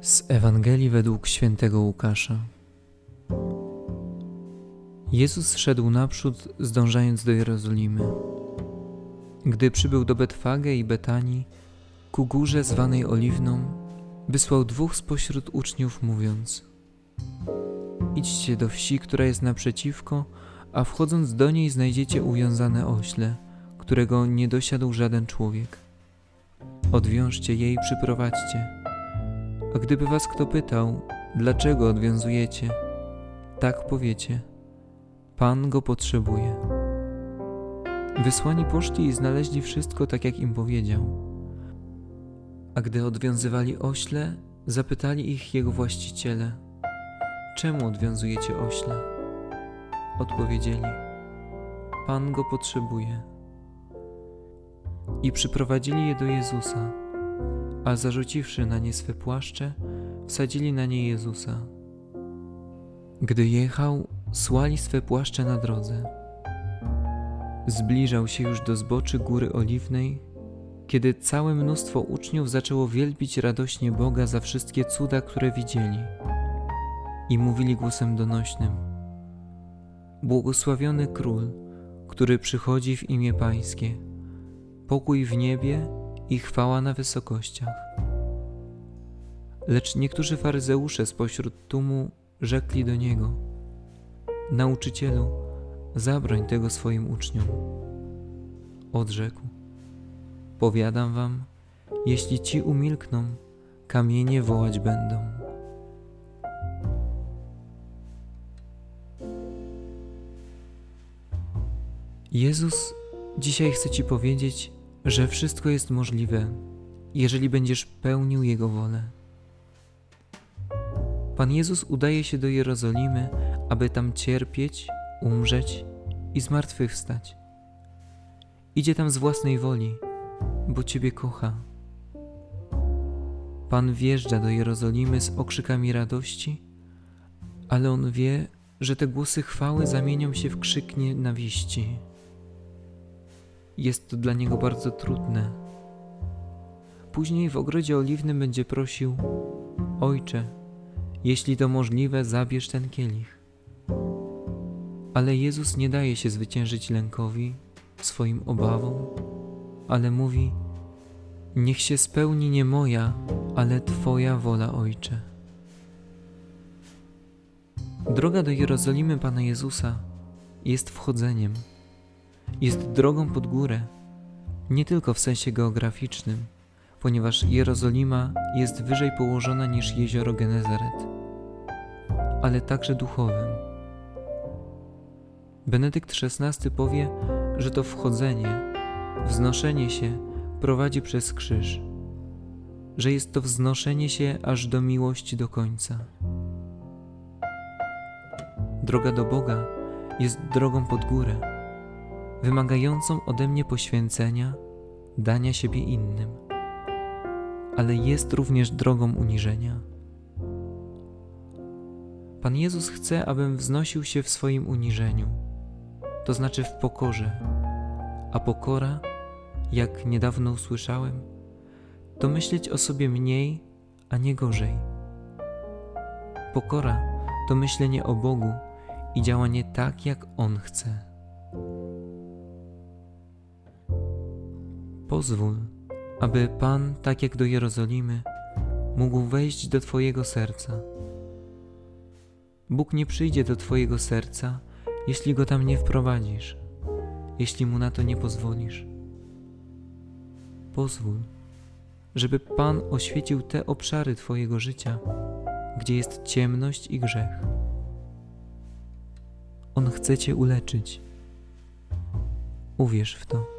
Z Ewangelii według świętego Łukasza. Jezus szedł naprzód, zdążając do Jerozolimy. Gdy przybył do Betfage i Betanii, ku górze zwanej Oliwną, wysłał dwóch spośród uczniów, mówiąc: Idźcie do wsi, która jest naprzeciwko, a wchodząc do niej znajdziecie uwiązane ośle, którego nie dosiadł żaden człowiek. Odwiążcie je i przyprowadźcie a gdyby was kto pytał, dlaczego odwiązujecie, tak powiecie: Pan go potrzebuje. Wysłani poszli i znaleźli wszystko tak, jak im powiedział. A gdy odwiązywali ośle, zapytali ich jego właściciele: Czemu odwiązujecie ośle? Odpowiedzieli: Pan go potrzebuje. I przyprowadzili je do Jezusa a zarzuciwszy na nie swe płaszcze, wsadzili na nie Jezusa. Gdy jechał, słali swe płaszcze na drodze. Zbliżał się już do zboczy Góry Oliwnej, kiedy całe mnóstwo uczniów zaczęło wielbić radośnie Boga za wszystkie cuda, które widzieli. I mówili głosem donośnym: Błogosławiony Król, który przychodzi w imię Pańskie, pokój w niebie i chwała na wysokościach. Lecz niektórzy faryzeusze spośród tłumu rzekli do niego: Nauczycielu, zabroń tego swoim uczniom. Odrzekł: Powiadam wam, jeśli ci umilkną, kamienie wołać będą. Jezus dzisiaj chce ci powiedzieć, że wszystko jest możliwe, jeżeli będziesz pełnił Jego wolę. Pan Jezus udaje się do Jerozolimy, aby tam cierpieć, umrzeć i zmartwychwstać. Idzie tam z własnej woli, bo Ciebie kocha. Pan wjeżdża do Jerozolimy z okrzykami radości, ale on wie, że te głosy chwały zamienią się w krzyk nienawiści. Jest to dla niego bardzo trudne. Później w ogrodzie oliwnym będzie prosił: Ojcze, jeśli to możliwe, zabierz ten kielich. Ale Jezus nie daje się zwyciężyć lękowi, swoim obawom, ale mówi: Niech się spełni nie moja, ale Twoja wola, Ojcze. Droga do Jerozolimy Pana Jezusa jest wchodzeniem jest drogą pod górę, nie tylko w sensie geograficznym, ponieważ Jerozolima jest wyżej położona niż jezioro Genezaret, ale także duchowym. Benedykt XVI powie, że to wchodzenie, wznoszenie się prowadzi przez krzyż, że jest to wznoszenie się aż do miłości do końca. Droga do Boga jest drogą pod górę wymagającą ode mnie poświęcenia, dania siebie innym, ale jest również drogą uniżenia. Pan Jezus chce, abym wznosił się w swoim uniżeniu, to znaczy w pokorze, a pokora, jak niedawno usłyszałem, to myśleć o sobie mniej, a nie gorzej. Pokora to myślenie o Bogu i działanie tak, jak On chce. Pozwól, aby Pan, tak jak do Jerozolimy, mógł wejść do Twojego serca. Bóg nie przyjdzie do Twojego serca, jeśli go tam nie wprowadzisz, jeśli mu na to nie pozwolisz. Pozwól, żeby Pan oświecił te obszary Twojego życia, gdzie jest ciemność i grzech. On chce Cię uleczyć. Uwierz w to.